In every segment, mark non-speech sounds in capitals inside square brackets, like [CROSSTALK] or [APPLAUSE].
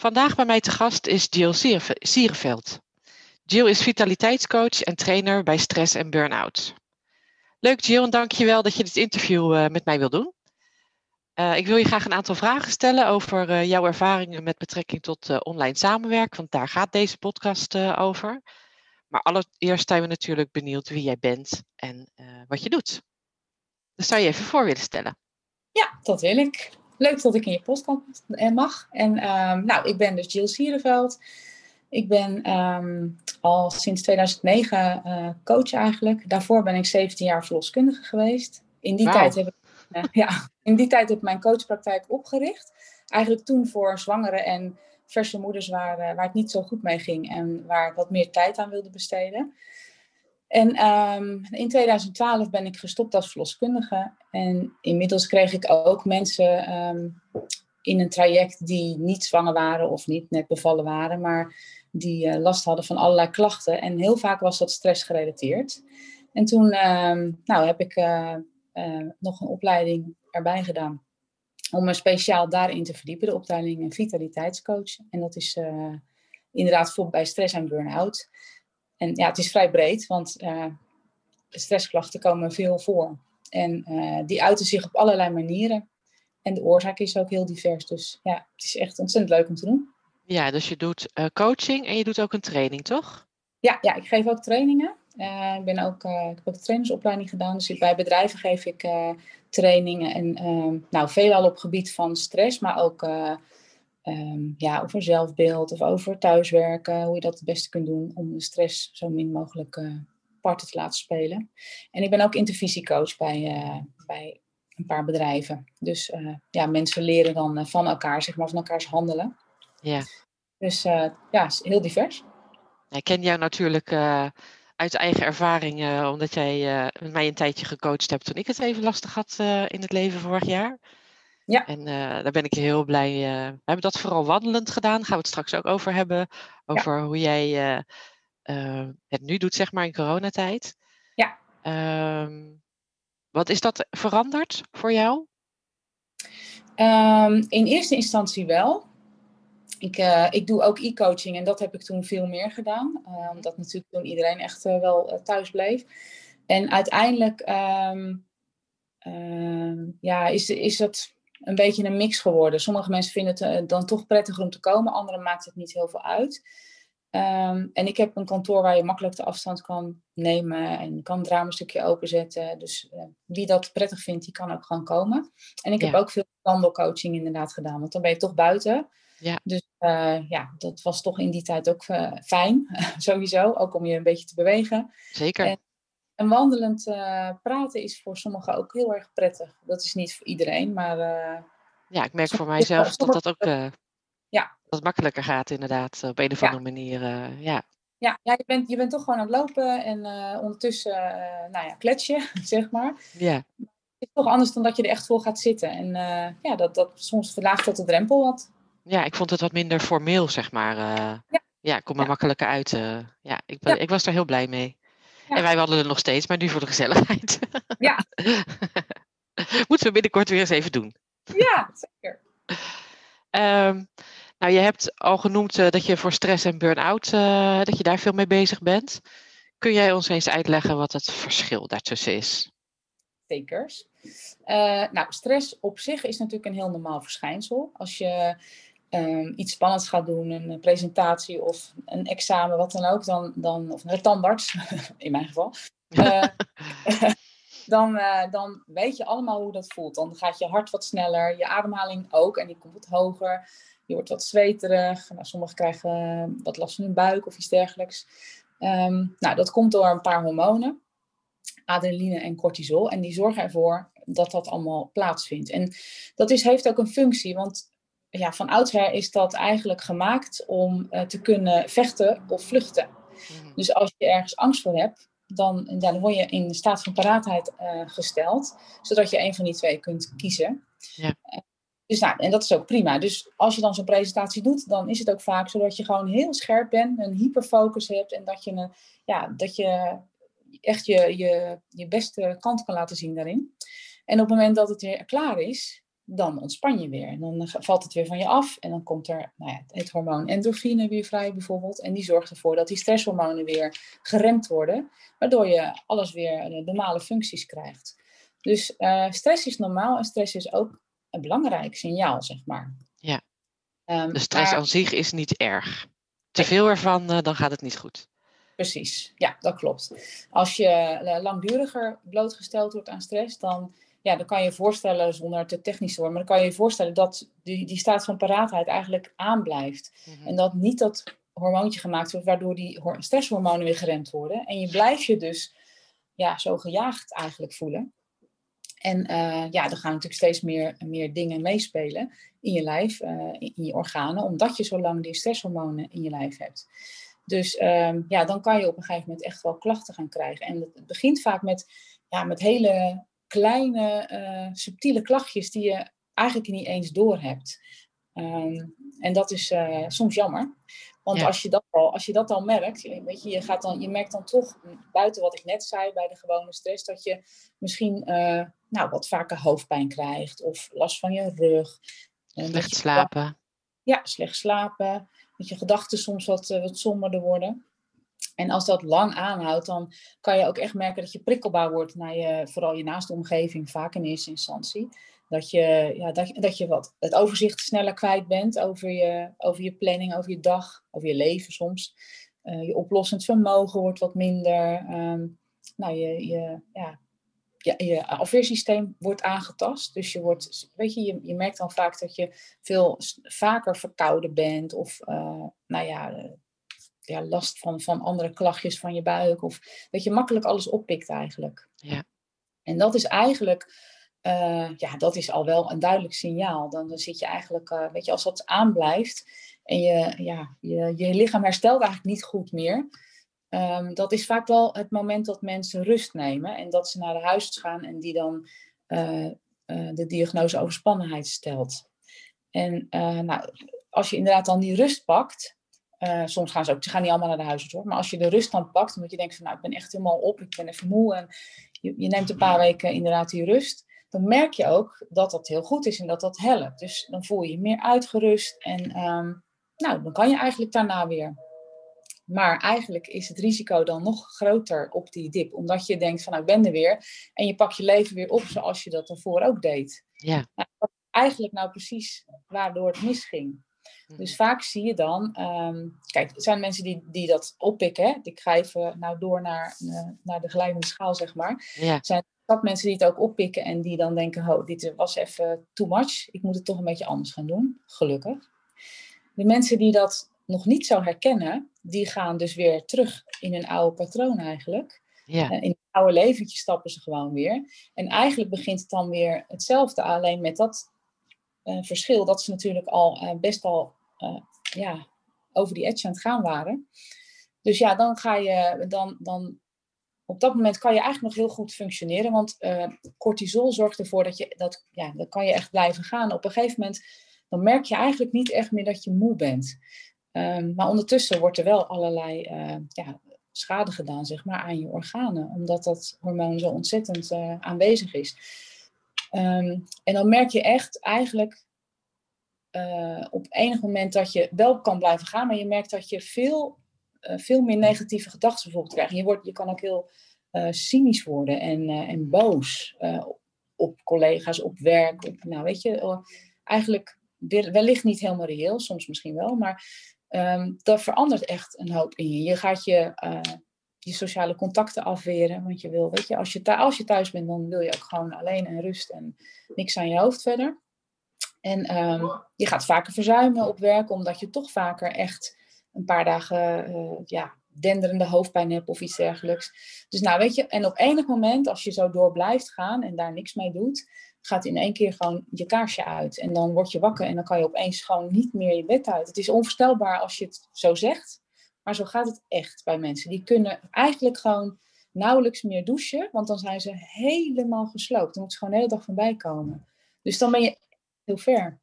Vandaag bij mij te gast is Jill Siereveld. Jill is vitaliteitscoach en trainer bij Stress en Burnout. Leuk Jill en dank je wel dat je dit interview uh, met mij wil doen. Uh, ik wil je graag een aantal vragen stellen over uh, jouw ervaringen met betrekking tot online samenwerken, want daar gaat deze podcast over. Maar allereerst zijn we natuurlijk benieuwd wie jij bent en wat je doet. Dus zou je even voor willen stellen? Ja, dat wil ik. Leuk dat ik in je podcast mag. En um, nou, ik ben dus Jill Sierenveld. Ik ben um, al sinds 2009 uh, coach eigenlijk. Daarvoor ben ik 17 jaar verloskundige geweest. In die, wow. tijd, heb ik, uh, ja, in die tijd heb ik mijn coachpraktijk opgericht. Eigenlijk toen voor zwangere en verse moeders waar, uh, waar het niet zo goed mee ging. En waar ik wat meer tijd aan wilde besteden. En um, in 2012 ben ik gestopt als verloskundige. En inmiddels kreeg ik ook mensen um, in een traject die niet zwanger waren of niet net bevallen waren, maar die uh, last hadden van allerlei klachten. En heel vaak was dat stressgerelateerd. En toen um, nou, heb ik uh, uh, nog een opleiding erbij gedaan om me speciaal daarin te verdiepen, de opleiding vitaliteitscoach. En dat is inderdaad voor bij stress en burn-out. En ja, het is vrij breed, want uh, stressklachten komen veel voor. En uh, die uiten zich op allerlei manieren. En de oorzaak is ook heel divers. Dus ja, het is echt ontzettend leuk om te doen. Ja, dus je doet uh, coaching en je doet ook een training, toch? Ja, ja ik geef ook trainingen. ik, ben ook, ik heb ook een trainersopleiding gedaan. Dus bij bedrijven geef ik trainingen. En ehm, nou, veelal op gebied van stress, maar ook um, ja, over zelfbeeld of over thuiswerken, hoe je dat het beste kunt doen om de stress zo min mogelijk uh, parten te laten spelen. En ik ben ook intervisiecoach bij, uh, bij een paar bedrijven. Dus uh, ja, mensen leren dan van elkaar, zeg maar, van elkaars handelen. Ja. Dus ja, heel divers. Ik ken jou natuurlijk uit eigen ervaring, omdat jij met mij een tijdje gecoacht hebt toen ik het even lastig had in het leven vorig jaar. Ja. En uh, daar ben ik heel blij. Uh, we hebben dat vooral wandelend gedaan. Daar gaan we het straks ook over hebben. Over ja. hoe jij uh, het nu doet, zeg maar, in coronatijd. Ja. Um, wat is dat veranderd voor jou? Um, in eerste instantie wel. Ik, ik doe ook e-coaching en dat heb ik toen veel meer gedaan. omdat natuurlijk toen iedereen echt wel thuis bleef. En uiteindelijk um, ja, is, is dat een beetje een mix geworden. Sommige mensen vinden het uh, dan toch prettiger om te komen, anderen maakt het niet heel veel uit. Um, en ik heb een kantoor waar je makkelijk de afstand kan nemen en kan het raam een stukje openzetten. Dus uh, wie dat prettig vindt, die kan ook gewoon komen. En ik ja. heb ook veel wandelcoaching inderdaad gedaan, want dan ben je toch buiten. Ja. Dus uh, ja, dat was toch in die tijd ook fijn, [LAUGHS] sowieso. Ook om je een beetje te bewegen. Zeker. En, en wandelend uh, praten is voor sommigen ook heel erg prettig. Dat is niet voor iedereen, maar. Uh, ja, ik merk voor mijzelf dat dat ook. Uh, ja. Dat makkelijker gaat, inderdaad, op een of andere ja. manier. ja. Ja, ja je, bent, je bent toch gewoon aan het lopen en ondertussen, nou ja, klets je, [LAUGHS] zeg maar. Ja. Het is toch anders dan dat je er echt voor gaat zitten. En ja, dat, dat soms verlaagt tot de drempel wat. Ja, ik vond het wat minder formeel, zeg maar. ja. ja, ik kom er makkelijker uit. ja, ik, ben, ik was daar heel blij mee. Ja. En wij hadden er nog steeds, maar nu voor de gezelligheid. [LAUGHS] Ja. [LAUGHS] Moeten we binnenkort weer eens even doen. Ja, zeker. um, nou, je hebt al genoemd uh, dat je voor stress en burn-out, uh, dat je daar veel mee bezig bent. Kun jij ons eens uitleggen wat het verschil daartussen is? Zekers. Uh, nou, stress op zich is natuurlijk een heel normaal verschijnsel. Als je um, iets spannends gaat doen, een presentatie of een examen, wat dan ook, dan, dan, of een tandarts, [LAUGHS] in mijn geval, uh, [LAUGHS] dan, uh, dan weet je allemaal hoe dat voelt. Dan gaat je hart wat sneller, je ademhaling ook, en die komt wat hoger. Je wordt wat zweterig. Nou, sommigen krijgen wat last van hun buik of iets dergelijks. Um, nou, dat komt door een paar hormonen, adrenaline en cortisol. En die zorgen ervoor dat dat allemaal plaatsvindt. En dat is, heeft ook een functie, want ja, van oudsher is dat eigenlijk gemaakt om te kunnen vechten of vluchten. Mhm. Dus als je ergens angst voor hebt, dan, dan word je in staat van paraatheid gesteld, zodat je een van die twee kunt kiezen. Ja. Dus nou, en dat is ook prima. Dus als je dan zo'n presentatie doet, dan is het ook vaak zodat je gewoon heel scherp bent, een hyperfocus hebt en dat je, een, ja, dat je echt je, je, je beste kant kan laten zien daarin. En op het moment dat het weer klaar is, dan ontspan je weer. En dan valt het weer van je af en dan komt er nou ja, het hormoon endorfine weer vrij bijvoorbeeld. En die zorgt ervoor dat die stresshormonen weer geremd worden, waardoor je alles weer normale functies krijgt. Dus uh, stress is normaal en stress is ook een belangrijk signaal, zeg maar. Ja. Um, de stress aan zich is niet erg. Te veel ervan, uh, dan gaat het niet goed. Precies, ja, dat klopt. Als je langduriger blootgesteld wordt aan stress, dan, ja, dan kan je je voorstellen, zonder te technisch te worden, maar dan kan je je voorstellen dat die, die staat van paraatheid eigenlijk aanblijft. Mm En dat niet dat hormoontje gemaakt wordt, waardoor die stresshormonen weer geremd worden. En je blijft je dus ja, zo gejaagd eigenlijk voelen. En uh, ja, er gaan natuurlijk steeds meer, meer dingen meespelen in je lijf, uh, in je organen, omdat je zo lang die stresshormonen in je lijf hebt. Dus um, ja, dan kan je op een gegeven moment echt wel klachten gaan krijgen. En het begint vaak met, ja, met hele kleine, uh, subtiele klachtjes die je eigenlijk niet eens door hebt. Um, en dat is soms jammer. Want als, je dat al, als je dat al merkt, weet je, je, gaat dan, je merkt dan toch, buiten wat ik net zei bij de gewone stress, dat je misschien uh, nou, wat vaker hoofdpijn krijgt of last van je rug. Slecht slapen. Ja, slecht slapen. Dat je gedachten soms wat, wat somberder worden. En als dat lang aanhoudt, dan kan je ook echt merken dat je prikkelbaar wordt naar je, vooral je naaste omgeving, vaak in eerste instantie. Dat je, ja, dat, dat je wat, het overzicht sneller kwijt bent over je, over je planning, over je dag, over je leven soms. Uh, je oplossend vermogen wordt wat minder. Um, nou, je, je, ja, je, je afweersysteem wordt aangetast. Dus je, wordt, weet je, je, je merkt dan vaak dat je veel vaker verkouden bent. Of uh, nou ja, ja, last van, van andere klachtjes van je buik. Of dat je makkelijk alles oppikt eigenlijk. Ja. En dat is eigenlijk uh, ja, dat is al wel een duidelijk signaal. Dan, dan zit je eigenlijk, uh, weet je, als dat aanblijft en je, ja, je, je lichaam herstelt eigenlijk niet goed meer. Um, dat is vaak wel het moment dat mensen rust nemen en dat ze naar de huisarts gaan en die dan uh, de diagnose overspannenheid stelt. En nou, als je inderdaad dan die rust pakt, soms gaan ze ook, ze gaan niet allemaal naar de huisarts hoor, maar als je de rust dan pakt, omdat je denkt van nou, ik ben echt helemaal op, ik ben even moe en je, je neemt een paar weken inderdaad die rust, dan merk je ook dat dat heel goed is en dat dat helpt. Dus dan voel je je meer uitgerust en um, nou, dan kan je eigenlijk daarna weer. Maar eigenlijk is het risico dan nog groter op die dip, omdat je denkt van nou, ik ben er weer en je pakt je leven weer op zoals je dat ervoor ook deed. Ja. Nou, eigenlijk nou precies waardoor het misging. Dus mhm. vaak zie je dan, um, kijk, er zijn mensen die, die dat oppikken. Hè? Ik ga even nou door naar, uh, naar de geleidende schaal, zeg maar. Ja. Er zijn dat mensen die het ook oppikken en die dan denken, ho, dit was even too much. Ik moet het toch een beetje anders gaan doen. Gelukkig. De mensen die dat nog niet zo herkennen, die gaan dus weer terug in hun oude patroon eigenlijk. Ja. Uh, in het oude leventje stappen ze gewoon weer. En eigenlijk begint het dan weer hetzelfde, alleen met dat verschil dat ze natuurlijk al uh, best al ja, over die edge aan het gaan waren. Dus ja, dan ga je, dan, dan op dat moment kan je eigenlijk nog heel goed functioneren, want cortisol zorgt ervoor dat je, dat, ja, dan kan je echt blijven gaan. Op een gegeven moment, dan merk je eigenlijk niet echt meer dat je moe bent. Um, maar ondertussen wordt er wel allerlei ja, schade gedaan, zeg maar, aan je organen, omdat dat hormoon zo ontzettend aanwezig is. Um, en dan merk je echt eigenlijk op enig moment dat je wel kan blijven gaan, maar je merkt dat je veel uh, veel meer negatieve gedachten bijvoorbeeld krijgen. Je, wordt, je kan ook heel uh, cynisch worden en, en boos op collega's, op werk. Op, nou, weet je, eigenlijk wellicht niet helemaal reëel, soms misschien wel, maar um, dat verandert echt een hoop in je. Je gaat je, je sociale contacten afweren, want je wil, weet je, als je, als je thuis bent, dan wil je ook gewoon alleen en rust en niks aan je hoofd verder. En um, je gaat vaker verzuimen op werk, omdat je toch vaker echt een paar dagen uh, ja, denderende hoofdpijn hebt of iets dergelijks. Dus nou weet je, en op enig moment, als je zo door blijft gaan en daar niks mee doet, gaat in één keer gewoon je kaarsje uit. En dan word je wakker en dan kan je opeens gewoon niet meer je bed uit. Het is onvoorstelbaar als je het zo zegt. Maar zo gaat het echt bij mensen. Die kunnen eigenlijk gewoon nauwelijks meer douchen, want dan zijn ze helemaal gesloopt. Dan moeten ze gewoon de hele dag van bijkomen. Dus dan ben je heel ver.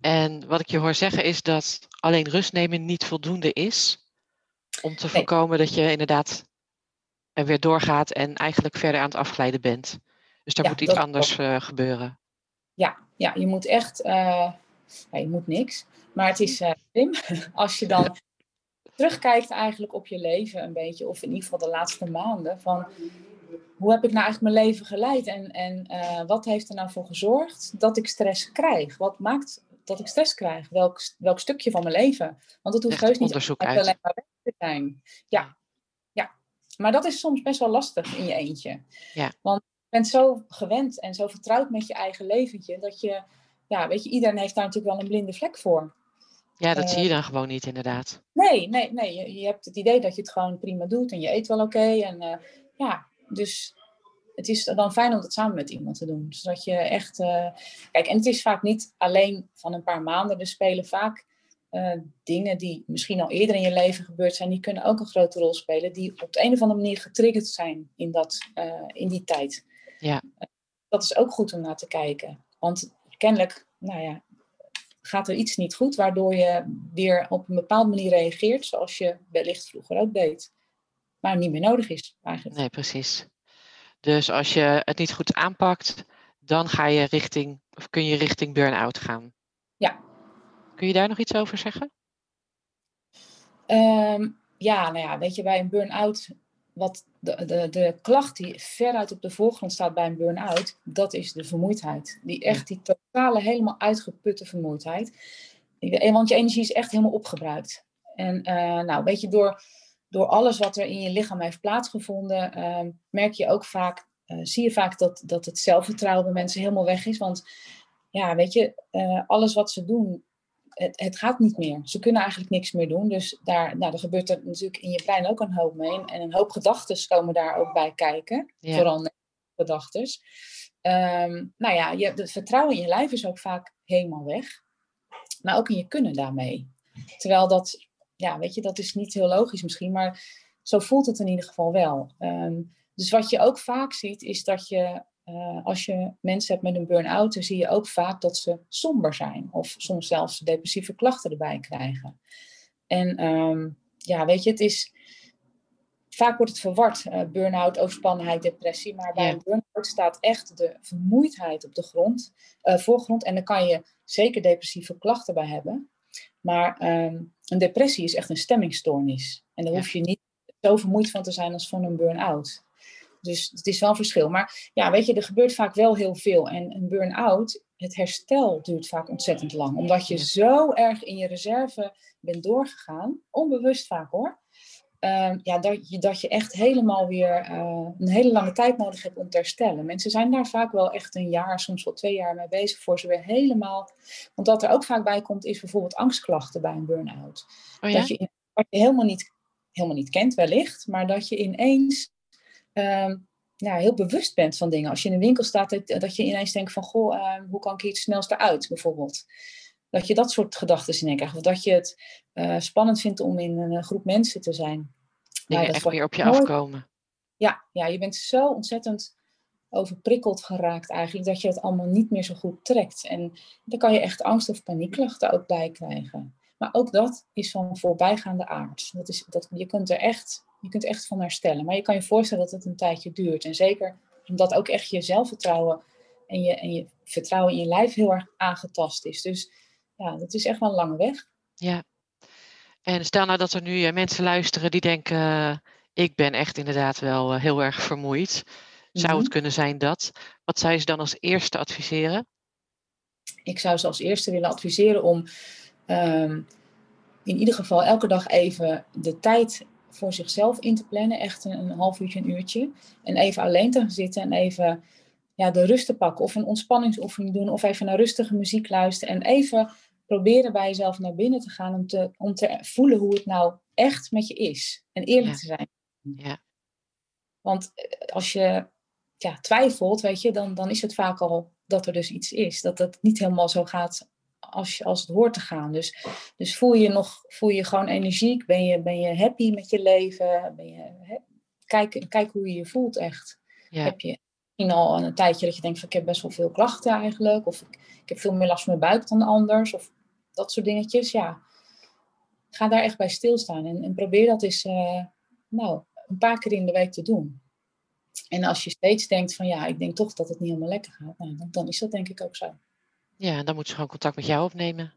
En wat ik je hoor zeggen is dat alleen rust nemen niet voldoende is om te voorkomen dat je inderdaad er weer doorgaat en eigenlijk verder aan het afglijden bent. Dus daar moet iets anders uh, gebeuren. Ja, ja, je moet echt, uh, ja, je moet niks. Maar het is uh, slim [LAUGHS] als je dan terugkijkt eigenlijk op je leven een beetje, of in ieder geval de laatste maanden, van hoe heb ik nou eigenlijk mijn leven geleid en, en wat heeft er nou voor gezorgd dat ik stress krijg? Wat maakt dat ik stress krijg? Welk, welk stukje van mijn leven? Want het hoeft heus niet alleen maar weg te zijn. Ja, ja, maar dat is soms best wel lastig in je eentje. Ja. Want je bent zo gewend en zo vertrouwd met je eigen leventje, dat je, ja, weet je, iedereen heeft daar natuurlijk wel een blinde vlek voor. Ja, dat zie je eh, dan gewoon niet, inderdaad. Nee, nee, nee. Je, je, hebt het idee dat je het gewoon prima doet en je eet wel oké. en uh, ja, dus het is dan fijn om dat samen met iemand te doen. Zodat je echt. Uh, kijk, en het is vaak niet alleen van een paar maanden. Er spelen vaak dingen die misschien al eerder in je leven gebeurd zijn, die kunnen ook een grote rol spelen, die op de een of andere manier getriggerd zijn in, dat, in die tijd. Ja. dat is ook goed om naar te kijken. Want kennelijk, nou ja, gaat er iets niet goed, waardoor je weer op een bepaalde manier reageert, zoals je wellicht vroeger ook deed. Maar niet meer nodig is, eigenlijk. Nee, precies. Dus als je het niet goed aanpakt, dan ga je richting, of kun je richting burn-out gaan. Ja. Kun je daar nog iets over zeggen? Um, ja, nou ja, weet je, bij een burn-out, wat de, de, de klacht die veruit op de voorgrond staat bij een burn-out, dat is de vermoeidheid. Die echt, die totale, helemaal uitgeputte vermoeidheid. Want je energie is echt helemaal opgebruikt. En uh, nou, weet je, door door alles wat er in je lichaam heeft plaatsgevonden, uh, merk je ook vaak, uh, zie je vaak dat, dat het zelfvertrouwen bij mensen helemaal weg is. Want ja, weet je, alles wat ze doen, het, het, gaat niet meer. Ze kunnen eigenlijk niks meer doen. Dus daar, nou, er gebeurt er natuurlijk in je brein ook een hoop mee. En een hoop gedachten komen daar ook bij kijken. Ja. Vooral gedachten. Um, nou ja, je, het vertrouwen in je lijf is ook vaak helemaal weg. Maar ook in je kunnen daarmee. Terwijl dat ja, weet je, dat is niet heel logisch misschien, maar zo voelt het in ieder geval wel. Um, dus wat je ook vaak ziet, is dat je, uh, als je mensen hebt met een burn-out, dan zie je ook vaak dat ze somber zijn. Of soms zelfs depressieve klachten erbij krijgen. En um, ja, weet je, het is. Vaak wordt het verward, uh, burn-out, overspannenheid, depressie. Maar bij ja. een burn-out staat echt de vermoeidheid op de grond, uh, voorgrond. En dan kan je zeker depressieve klachten bij hebben. Maar um, een depressie is echt een stemmingstoornis. En daar ja. hoef je niet zo vermoeid van te zijn als van een burn-out. Dus het is wel een verschil. Maar ja, weet je, er gebeurt vaak wel heel veel. En een burn-out, het herstel duurt vaak ontzettend lang. Omdat je zo erg in je reserve bent doorgegaan. Onbewust vaak hoor. Uh, ja, dat, je, dat je echt helemaal weer uh, een hele lange tijd nodig hebt om te herstellen. Mensen zijn daar vaak wel echt een jaar, soms wel twee jaar mee bezig voor ze weer helemaal. Want wat er ook vaak bij komt, is bijvoorbeeld angstklachten bij een burn-out. Oh ja? Dat je, wat je helemaal niet, helemaal niet kent, wellicht, maar dat je ineens ja, heel bewust bent van dingen. Als je in een winkel staat, dat, dat je ineens denkt van, goh, ehm, hoe kan ik hier het snelst eruit, bijvoorbeeld. Dat je dat soort gedachten in krijgt. Of dat je het uh, spannend vindt om in een groep mensen te zijn. Dingen echt meer op je nooit... afkomen. Ja, ja, je bent zo ontzettend overprikkeld geraakt eigenlijk, dat je het allemaal niet meer zo goed trekt. En dan kan je echt angst- of paniekklachten ook bij krijgen. Maar ook dat is van voorbijgaande aard. Dat is, dat, je, kunt er echt, je kunt echt van herstellen. Maar je kan je voorstellen dat het een tijdje duurt. En zeker omdat ook echt je zelfvertrouwen en je, en je vertrouwen in je lijf heel erg aangetast is. Dus ja, dat is echt wel een lange weg. Ja. En stel nou dat er nu uh, mensen luisteren die denken, uh, ik ben echt inderdaad wel uh, heel erg vermoeid. Zou het kunnen zijn dat? Wat zou je ze dan als eerste adviseren? Ik zou ze als eerste willen adviseren om um, in ieder geval elke dag even de tijd voor zichzelf in te plannen. Echt een, een half uurtje, een uurtje. En even alleen te gaan zitten en even ja, de rust te pakken. Of een ontspanningsoefening doen. Of even naar rustige muziek luisteren. En even proberen bij jezelf naar binnen te gaan. Om te, om te voelen hoe het nou echt met je is. En eerlijk ja. te zijn. Ja. Want als je ja, twijfelt, weet je, dan, dan is het vaak al dat er dus iets is. Dat het niet helemaal zo gaat als, als het hoort te gaan. Dus, dus voel je nog, voel je gewoon energiek? Ben je, ben je happy met je leven? Ben je, kijk, kijk hoe je je voelt echt. Heb je misschien al een tijdje dat je denkt van ik heb best wel veel klachten eigenlijk. Of ik, ik heb veel meer last van mijn buik dan anders. Of dat soort dingetjes. Ja, ga daar echt bij stilstaan. En, en probeer dat eens uh, nou, een paar keer in de week te doen. En als je steeds denkt van ja, ik denk toch dat het niet helemaal lekker gaat. Nou, dan, dan is dat denk ik ook zo. Ja, dan moet ze gewoon contact met jou opnemen.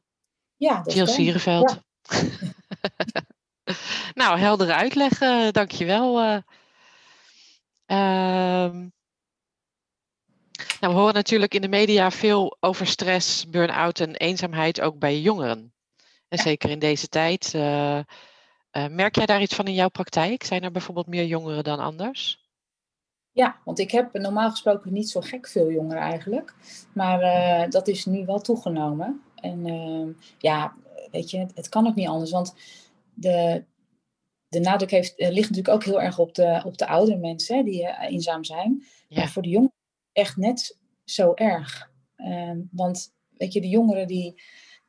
Ja, dat Jill Sierenveld. [LAUGHS] nou, heldere uitleg, uh, dankjewel. Uh, nou, we horen natuurlijk in de media veel over stress, burn-out en eenzaamheid, ook bij jongeren. En zeker in deze tijd. Uh, merk jij daar iets van in jouw praktijk? Zijn er bijvoorbeeld meer jongeren dan anders? Ja, want ik heb normaal gesproken niet zo gek veel jongeren eigenlijk. Maar uh, dat is nu wel toegenomen. En uh, ja, weet je, het, het, kan ook niet anders. Want de, de nadruk heeft, ligt natuurlijk ook heel erg op de, op de oudere mensen hè, die eenzaam zijn. Ja. Maar voor de jongeren echt net zo erg. Uh, want weet je, de jongeren die,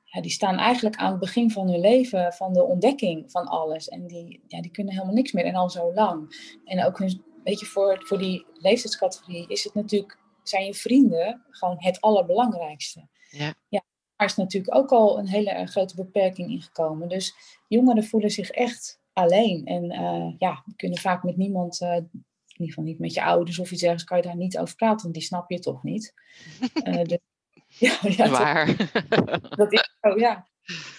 ja, die staan eigenlijk aan het begin van hun leven, van de ontdekking van alles. En die, ja, die kunnen helemaal niks meer en al zo lang. En ook hun weet je, voor, voor die leeftijdscategorie is het natuurlijk, zijn je vrienden gewoon het allerbelangrijkste. Ja. ja daar is natuurlijk ook al een hele grote beperking ingekomen. Dus jongeren voelen zich echt alleen. En uh, ja, kunnen vaak met niemand, uh, in ieder geval niet met je ouders of iets dergelijks, kan je daar niet over praten, want die snap je toch niet. Uh, [LAUGHS] dus, ja, ja, Waar? Dat, [LAUGHS] dat, is zo, ja.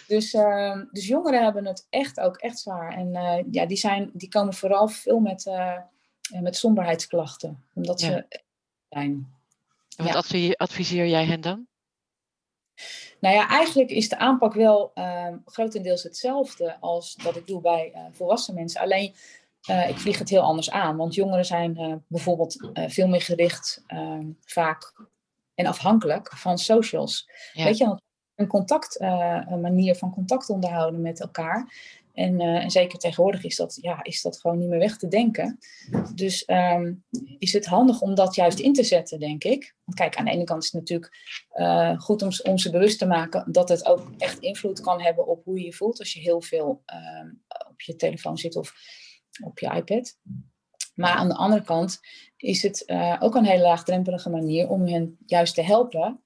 Dus, ehm, dus jongeren hebben het echt ook echt zwaar. En ja, die, zijn, die komen vooral veel met met somberheidsklachten. Omdat ze zijn. En wat adviseer jij hen dan? Nou ja, eigenlijk is de aanpak wel uh, grotendeels hetzelfde als dat ik doe bij uh, volwassen mensen. Alleen uh, ik vlieg het heel anders aan. Want jongeren zijn bijvoorbeeld veel meer gericht, ehm, vaak en afhankelijk van socials. Weet je, een contact, een manier van contact onderhouden met elkaar. En, uh, en, zeker tegenwoordig is dat, ja, is dat gewoon niet meer weg te denken. Dus um, is het handig om dat juist in te zetten, denk ik. Want kijk, aan de ene kant is het natuurlijk uh, goed om, om ze bewust te maken dat het ook echt invloed kan hebben op hoe je je voelt als je heel veel uh, op je telefoon zit of op je iPad. Maar aan de andere kant is het uh, ook een hele laagdrempelige manier om hen juist te helpen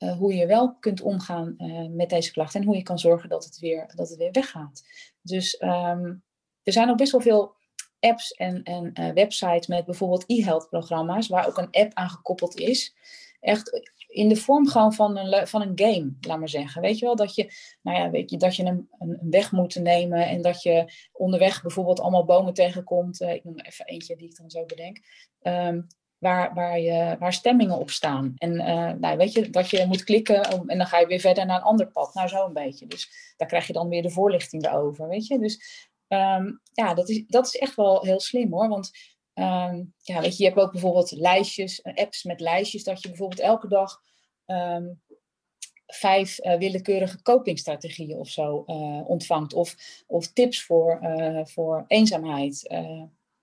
uh, hoe je wel kunt omgaan uh, met deze klachten en hoe je kan zorgen dat het weer, dat het weer weggaat. Dus um, er zijn ook best wel veel apps en, en uh, websites met bijvoorbeeld e-health programma's, waar ook een app aan gekoppeld is. Echt in de vorm gewoon van een, van een game, laat maar zeggen. Weet je wel, dat je, nou ja, weet je, dat je een, een weg moet nemen en dat je onderweg bijvoorbeeld allemaal bomen tegenkomt. ik noem even eentje die ik dan zo bedenk. Um, waar, waar, je, waar stemmingen op staan. En uh, nou, weet je, dat je moet klikken om, en dan ga je weer verder naar een ander pad. Nou, zo een beetje. Dus daar krijg je dan weer de voorlichting over, weet je. Dus um, ja, dat is, dat is echt wel heel slim hoor. Want um, ja, weet je, je hebt ook bijvoorbeeld lijstjes, eh, apps met lijstjes, dat je bijvoorbeeld elke dag um, vijf uh, willekeurige copingstrategieën of zo ontvangt. Of, of tips voor, voor eenzaamheid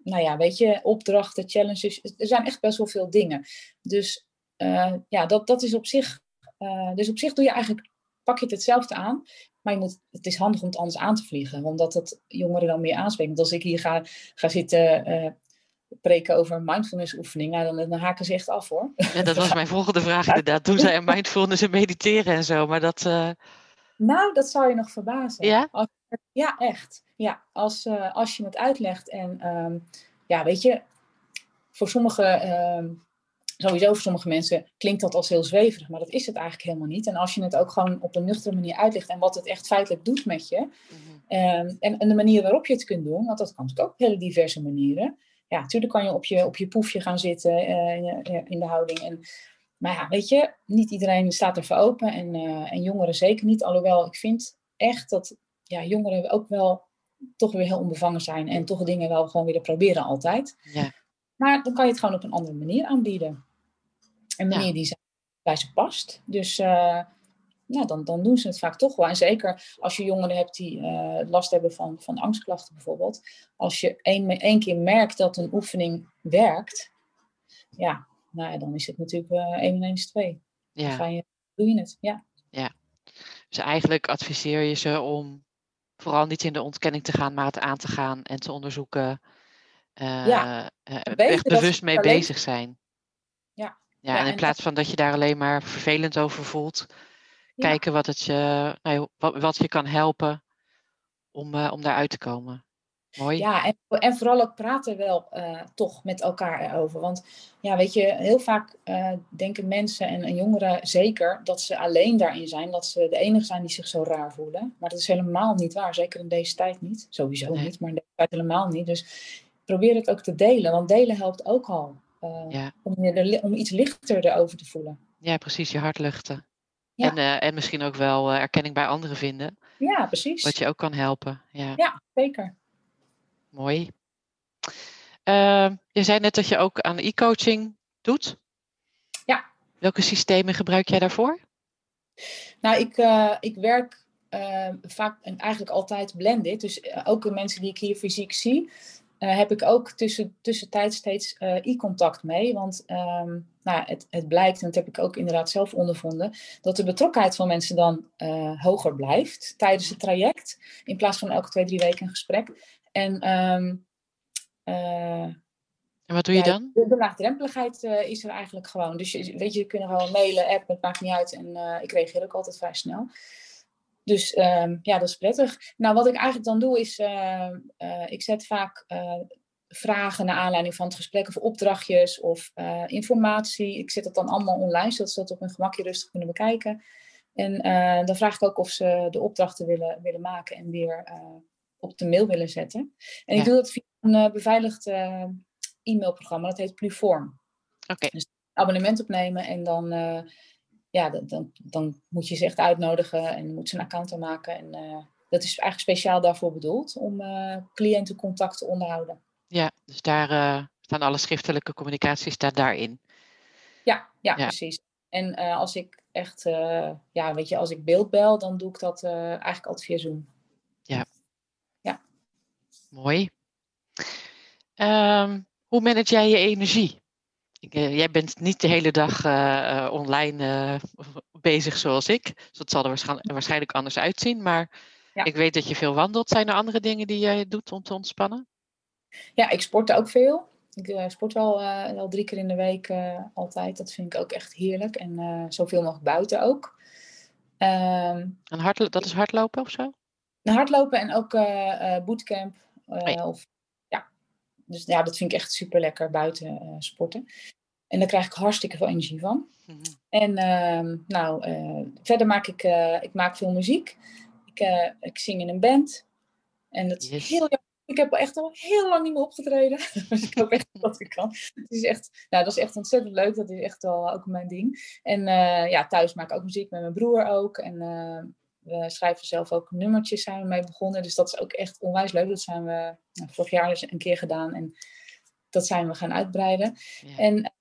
nou ja, weet je, opdrachten, challenges. Er zijn echt best wel veel dingen. Dus uh, ja, dat, dat is op zich. Uh, dus op zich doe je eigenlijk, pak je het hetzelfde aan. Maar je moet, het is handig om het anders aan te vliegen. Omdat het jongeren dan meer aanspreekt. Want als ik hier ga, ga zitten uh, preken over mindfulness oefeningen, nou, dan, dan haken ze echt af hoor. Ja, dat was [LAUGHS] mijn volgende vraag inderdaad. Toen zei mindfulness en mediteren en zo. Maar dat... Nou, dat zou je nog verbazen. Ja? ja, echt. Ja, als, uh, als je het uitlegt en um, ja, weet je, voor sommige, um, sowieso voor sommige mensen klinkt dat als heel zweverig, maar dat is het eigenlijk helemaal niet. En als je het ook gewoon op een nuchtere manier uitlegt en wat het echt feitelijk doet met je, mm -hmm. um, en, en de manier waarop je het kunt doen, want dat kan natuurlijk ook op hele diverse manieren. Ja, natuurlijk kan je op je, op je poefje gaan zitten uh, in, de houding en maar ja, weet je, niet iedereen staat ervoor open en, uh, en jongeren zeker niet. Alhoewel ik vind echt dat ja, jongeren ook wel toch weer heel onbevangen zijn en toch dingen wel gewoon willen proberen altijd. Ja. Maar dan kan je het gewoon op een andere manier aanbieden. Een manier ja. die bij ze past. Dus uh, nou, dan, dan doen ze het vaak toch wel. En zeker als je jongeren hebt die uh, last hebben van, van angstklachten bijvoorbeeld. Als je één, één keer merkt dat een oefening werkt, ja, nou ja, dan is het natuurlijk uh, 1 en 1 is 2. Dan ga je, doe je het, ja. Ja, dus eigenlijk adviseer je ze om vooral niet in de ontkenning te gaan, maar het aan te gaan en te onderzoeken. Uh, ja, uh, echt bewust mee bezig zijn. Ja. Ja, ja en in plaats van dat je daar alleen maar vervelend over voelt, kijken wat, het je, nou, wat, wat je kan helpen om, uh, om daaruit te komen. Mooi. Ja, en, en vooral ook praten wel uh, toch met elkaar erover. Want ja, weet je, heel vaak uh, denken mensen en, en, jongeren zeker dat ze alleen daarin zijn. Dat ze de enige zijn die zich zo raar voelen. Maar dat is helemaal niet waar. Zeker in deze tijd niet. Sowieso nee. niet, maar in deze tijd helemaal niet. Dus probeer het ook te delen. Want delen helpt ook al. Uh, ja. om, je om iets lichter erover te voelen. Ja, precies. Je hart luchten. Ja. En, en misschien ook wel erkenning bij anderen vinden. Ja, precies. Wat je ook kan helpen. Ja, ja zeker. Mooi. Uh, je zei net dat je ook aan e-coaching doet. Ja. Welke systemen gebruik jij daarvoor? Nou, ik, uh, ik werk uh, vaak en eigenlijk altijd blended. Dus uh, ook de mensen die ik hier fysiek zie, heb ik ook tussen, tussentijd steeds e-contact mee. Want um, nou, het, het blijkt, en dat heb ik ook inderdaad zelf ondervonden, dat de betrokkenheid van mensen dan hoger blijft tijdens het traject. In plaats van elke twee, drie weken een gesprek. En, um, uh, en wat doe je dan? De, de laagdrempeligheid uh, is er eigenlijk gewoon. Dus je, weet je, je kunt gewoon mailen, app, het maakt niet uit. En uh, ik reageer ook altijd vrij snel. Dus um, ja, dat is prettig. Nou, wat ik eigenlijk dan doe is, ik zet vaak vragen naar aanleiding van het gesprek of opdrachtjes of informatie. Ik zet het dan allemaal online, zodat ze dat op hun gemakje rustig kunnen bekijken. En dan vraag ik ook of ze de opdrachten willen, willen maken en weer op de mail willen zetten. En ik doe dat via een uh, beveiligd uh, e-mailprogramma, dat heet Pluform. Oké. Dus abonnement opnemen en dan, uh, ja, dan, dan moet je ze echt uitnodigen en moet ze een account aanmaken. En dat is eigenlijk speciaal daarvoor bedoeld, om cliëntencontact te onderhouden. Ja, dus daar staan alle schriftelijke communicatie staat daarin. Ja, ja, precies. En als ik echt, ja, weet je, als ik beeldbel, dan doe ik dat eigenlijk altijd via Zoom. Mooi. Um, hoe manage jij je energie? Ik, uh, jij bent niet de hele dag uh, uh, online bezig zoals ik. Dus dat zal er waarschijnlijk, waarschijnlijk anders uitzien. Maar ja. ik weet dat je veel wandelt. Zijn er andere dingen die jij doet om te ontspannen? Ja, ik sport ook veel. Ik sport wel, wel drie keer in de week altijd. Dat vind ik ook echt heerlijk. En zoveel mogelijk buiten ook. Um, en dat is hardlopen of zo? Hardlopen en ook bootcamp of, ja. Dus ja, dat vind ik echt super lekker buiten uh, sporten. En daar krijg ik hartstikke veel energie van. Mm -hmm. En uh, nou, uh, verder maak ik, ik maak veel muziek. Ik, ik zing in een band. En dat is yes. heel ik heb echt al heel lang niet meer opgetreden. [LAUGHS] dus ik hoop echt [LAUGHS] dat ik kan. Het is echt, nou, dat is echt ontzettend leuk. Dat is echt wel ook mijn ding. En ja, thuis maak ik ook muziek met mijn broer ook. En we schrijven zelf ook nummertjes zijn we mee begonnen. Dus dat is ook echt onwijs leuk. Dat zijn we nou, vorig jaar eens een keer gedaan. En dat zijn we gaan uitbreiden. Ja. En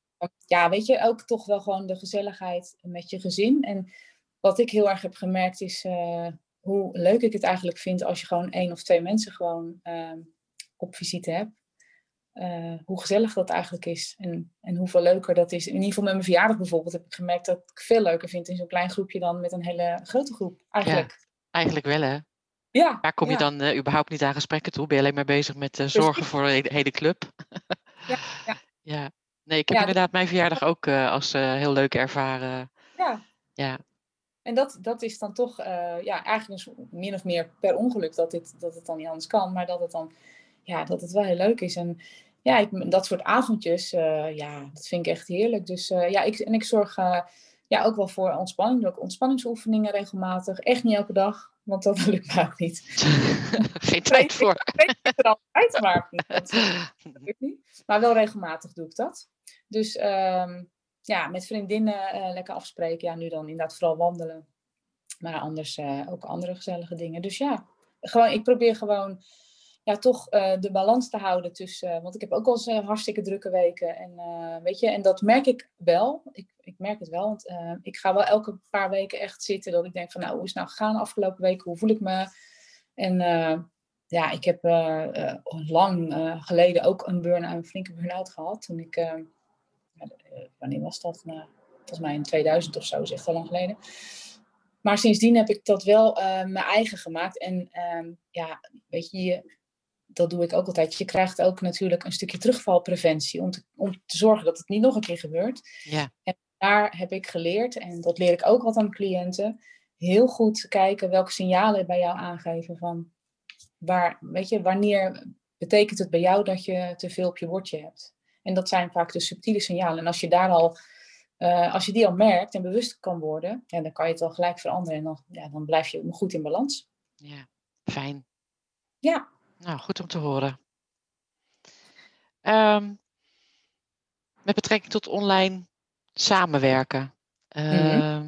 ja, weet je, ook toch wel gewoon de gezelligheid met je gezin. En wat ik heel erg heb gemerkt is uh, hoe leuk ik het eigenlijk vind als je gewoon één of twee mensen gewoon uh, op visite hebt. Uh, hoe gezellig dat eigenlijk is en, en hoeveel leuker dat is. In ieder geval met mijn verjaardag bijvoorbeeld heb ik gemerkt dat ik veel leuker vind in zo'n klein groepje dan met een hele grote groep. Eigenlijk. Ja, eigenlijk wel hè? Ja. Waar kom je ja. dan uh, überhaupt niet aan gesprekken toe? Ben je alleen maar bezig met uh, zorgen voor de hele, club? ja, [LAUGHS] ja. ja. Nee, ik heb inderdaad mijn verjaardag ook als heel leuk ervaren. Ja. Ja. En dat, dat is dan toch ja, eigenlijk min of meer per ongeluk dat, dit, dat het dan niet anders kan. Maar dat het dan ja, dat het wel heel leuk is. En ja, ik, dat soort avondjes, uh, ja, dat vind ik echt heerlijk. Dus uh, ja, ik, en ik zorg uh, ja, ook wel voor ontspanning. Doe ook ontspanningsoefeningen regelmatig. Echt niet elke dag, want dat [LAUGHS] lukt mij ook niet. [LAUGHS] Geen tijd voor. Ik weet er altijd, maar niet. Dat [LAUGHS] lukt niet. Maar wel regelmatig doe ik dat. Dus um, ja, met vriendinnen lekker afspreken. Ja, nu dan inderdaad vooral wandelen. Maar anders ook andere gezellige dingen. Dus ja, gewoon, ik probeer gewoon ja, toch uh, de balans te houden tussen. Want ik heb ook wel eens uh, hartstikke drukke weken. En, weet je, en dat merk ik wel. Ik, ik merk het wel. Want ik ga wel elke paar weken echt zitten. Dat ik denk van nou, hoe is het nou gegaan afgelopen weken? Hoe voel ik me? En ja, ik heb lang geleden ook een burn-out, een flinke burn-out gehad. Toen ik wanneer was dat? Nou, volgens mij in 2000 of zo, is echt al lang geleden. Maar sindsdien heb ik dat wel mijn eigen gemaakt. En ehm, ja, weet je, dat doe ik ook altijd. Je krijgt ook natuurlijk een stukje terugvalpreventie om te, om te zorgen dat het niet nog een keer gebeurt. Ja. En daar heb ik geleerd, en dat leer ik ook wat aan cliënten, heel goed kijken welke signalen bij jou aangeven van waar, weet je, wanneer betekent het bij jou dat je te veel op je bordje hebt. En dat zijn vaak de subtiele signalen. En als je daar al, uh, als je die al merkt en bewust kan worden, ja, dan kan je het wel gelijk veranderen en dan, ja, dan blijf je goed in balans. Ja, fijn. Ja. Nou, goed om te horen. Um, met betrekking tot online samenwerken. Uh,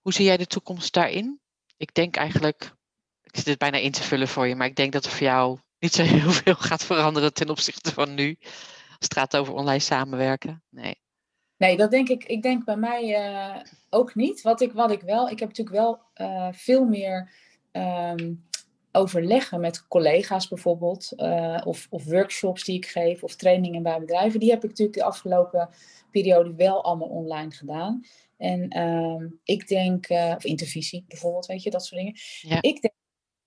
Hoe zie jij de toekomst daarin? Ik denk eigenlijk, ik zit dit bijna in te vullen voor je, maar ik denk dat er voor jou niet zo [LAUGHS] heel veel gaat veranderen ten opzichte van nu. Als het gaat over online samenwerken. Nee. Nee, dat denk ik. Ik denk bij mij uh, ook niet. Wat ik, wat ik wel, ik heb natuurlijk wel uh, veel meer um, overleggen met collega's bijvoorbeeld, uh, of, of, workshops die ik geef, of trainingen bij bedrijven. Die heb ik natuurlijk de afgelopen periode wel allemaal online gedaan. En uh, ik denk, uh, of intervisie bijvoorbeeld, weet je, dat soort dingen. Ja. Ik denk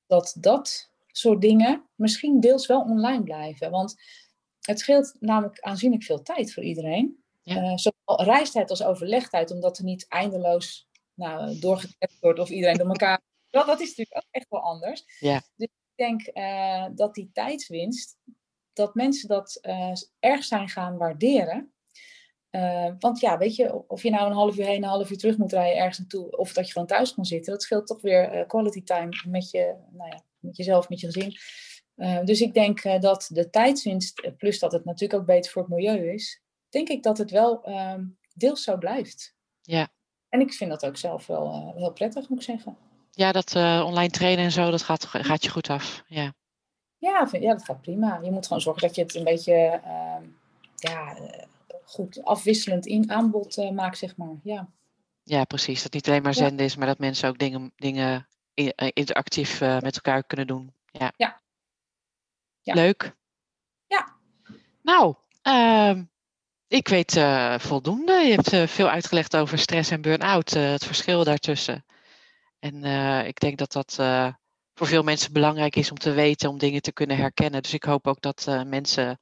dat dat soort dingen misschien deels wel online blijven. Want het scheelt namelijk aanzienlijk veel tijd voor iedereen. Ja. Uh, zowel reistijd als overlegtijd, omdat er niet eindeloos nou, wordt of iedereen door elkaar. Dat, dat is natuurlijk ook echt wel anders. Ja. Dus ik denk uh, dat die tijdswinst, dat mensen dat uh, erg zijn gaan waarderen. Uh, want ja, weet je, of je nou een half uur heen, een half uur terug moet rijden ergens naartoe, of dat je gewoon thuis kan zitten, dat scheelt toch weer quality time met, je, nou ja, met jezelf, met je gezin. Uh, dus ik denk uh, dat de tijdswinst, plus dat het natuurlijk ook beter voor het milieu is, denk ik dat het wel um, deels zo blijft. Ja. En ik vind dat ook zelf wel heel prettig, moet ik zeggen. Ja, dat online trainen en zo, dat gaat, gaat je goed af. Ja. Ja, vind, ja, dat gaat prima. Je moet gewoon zorgen dat je het een beetje ja, goed afwisselend in aanbod uh, maakt, zeg maar. Ja. ja, precies. Dat niet alleen maar zenden ja. is, maar dat mensen ook dingen, dingen interactief met elkaar kunnen doen. Ja. ja. ja. Leuk. Ja. Nou, uh, ik weet voldoende. Je hebt veel uitgelegd over stress en burn-out, het verschil daartussen. En ik denk dat dat voor veel mensen belangrijk is om te weten, om dingen te kunnen herkennen. Dus ik hoop ook dat mensen,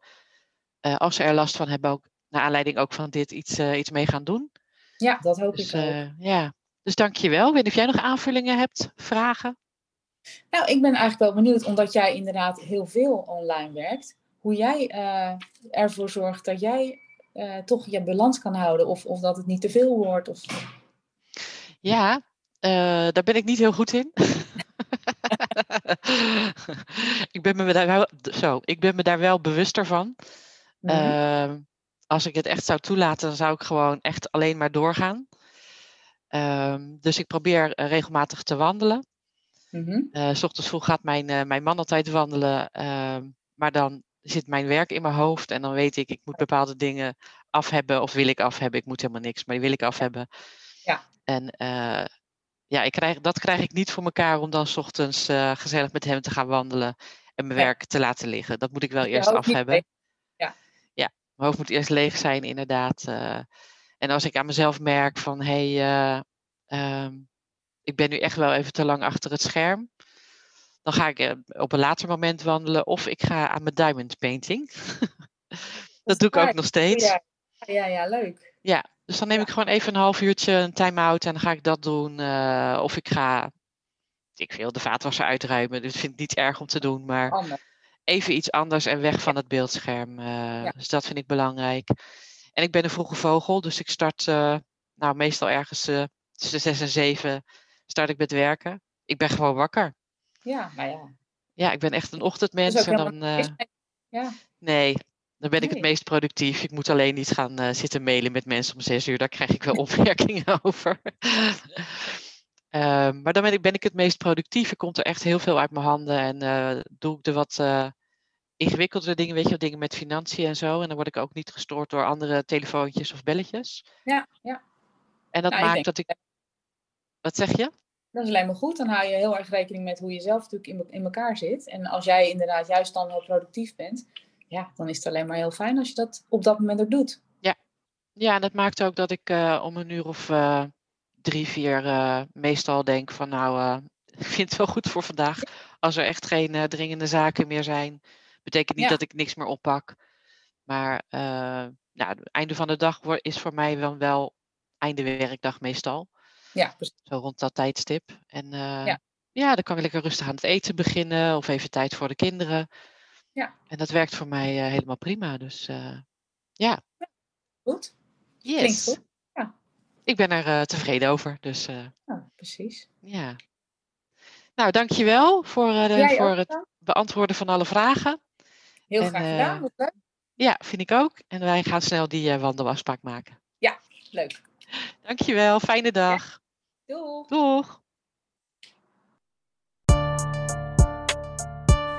als ze er last van hebben, ook naar aanleiding ook van dit iets, iets mee gaan doen. Ja, dat hoop dus, ik ook. Ja, dus dank je wel. Ik weet niet of jij nog aanvullingen hebt, vragen? Nou, ik ben eigenlijk wel benieuwd, omdat jij inderdaad heel veel online werkt, hoe jij ervoor zorgt dat jij toch je balans kan houden of, of dat het niet te veel wordt. Of... Ja, daar ben ik niet heel goed in. [LAUGHS] ik, ben me daar wel, zo, ik ben me daar wel bewuster van. Mm-hmm als ik het echt zou toelaten, dan zou ik gewoon echt alleen maar doorgaan. Um, dus ik probeer uh, regelmatig te wandelen. Uh, s ochtends vroeg gaat mijn, mijn man altijd wandelen. Uh, maar dan zit mijn werk in mijn hoofd. En dan weet ik, ik moet bepaalde dingen af hebben. Of wil ik af hebben. Ik moet helemaal niks, maar die wil ik af hebben. Ja. En ja, ik krijg, dat krijg ik niet voor elkaar om dan s ochtends gezellig met hem te gaan wandelen. En mijn ja. werk te laten liggen. Dat moet ik wel eerst af hebben. Mee. Mijn hoofd moet eerst leeg zijn, inderdaad. Uh, en als ik aan mezelf merk van hé, hey, uh, um, ik ben nu echt wel even te lang achter het scherm. Dan ga ik op een later moment wandelen of ik ga aan mijn diamond painting. [LAUGHS] dat, dat doe ik ook nog steeds. Ja, ja, ja, leuk. Ja, dus dan neem ik gewoon even een half uurtje een time-out en dan ga ik dat doen. Uh, of ik ga, ik wil de vaatwasser uitruimen. Dus ik vind het niet erg om te doen, maar... Ander even iets anders en weg van het beeldscherm. Uh, ja. Dus dat vind ik belangrijk. En ik ben een vroege vogel, dus ik start uh, nou, meestal ergens tussen zes en zeven start ik met werken. Ik ben gewoon wakker. Ja, nou ja. Ja, ik ben echt een ochtendmens. En dan, ja. Nee, dan ben ik het meest productief. Ik moet alleen niet gaan zitten mailen met mensen om zes uur. Daar krijg ik wel [LAUGHS] opmerkingen over. Uh, [LAUGHS] maar dan ben ik, ben ik het meest productief. Er komt er echt heel veel uit mijn handen. En uh, doe ik de wat ingewikkeldere dingen, weet je, dingen met financiën en zo. En dan word ik ook niet gestoord door andere telefoontjes of belletjes. Ja, ja. En dat nou, maakt ik dat ik. Wat zeg je? Dat is alleen maar goed. Dan hou je heel erg rekening met hoe je zelf natuurlijk in, in elkaar zit. En als jij inderdaad juist dan heel productief bent, ja, dan is het alleen maar heel fijn als je dat op dat moment ook doet. Ja, Ja, en dat maakt ook dat ik uh, om een uur of uh, drie, vier uh, meestal denk van nou, [LAUGHS] ik vind het wel goed voor vandaag. Als er echt geen dringende zaken meer zijn, betekent niet ja. dat ik niks meer oppak. Maar nou, het einde van de dag is voor mij wel, wel einde werkdag meestal. Ja, precies. Zo rond dat tijdstip. En ja. ja, dan kan ik lekker rustig aan het eten beginnen of even tijd voor de kinderen. Ja. En dat werkt voor mij helemaal prima. Dus ja. Goed. Yes. Klinkt goed. Ja. Ik ben er uh, tevreden over. Dus, ja, precies. Ja. Nou, dankjewel voor, de, voor het beantwoorden van alle vragen. Heel en, graag gedaan. Wat leuk. Ja, vind ik ook. En wij gaan snel die wandelafspraak maken. Ja, leuk. Dankjewel. Fijne dag. Ja. Doeg. Doeg.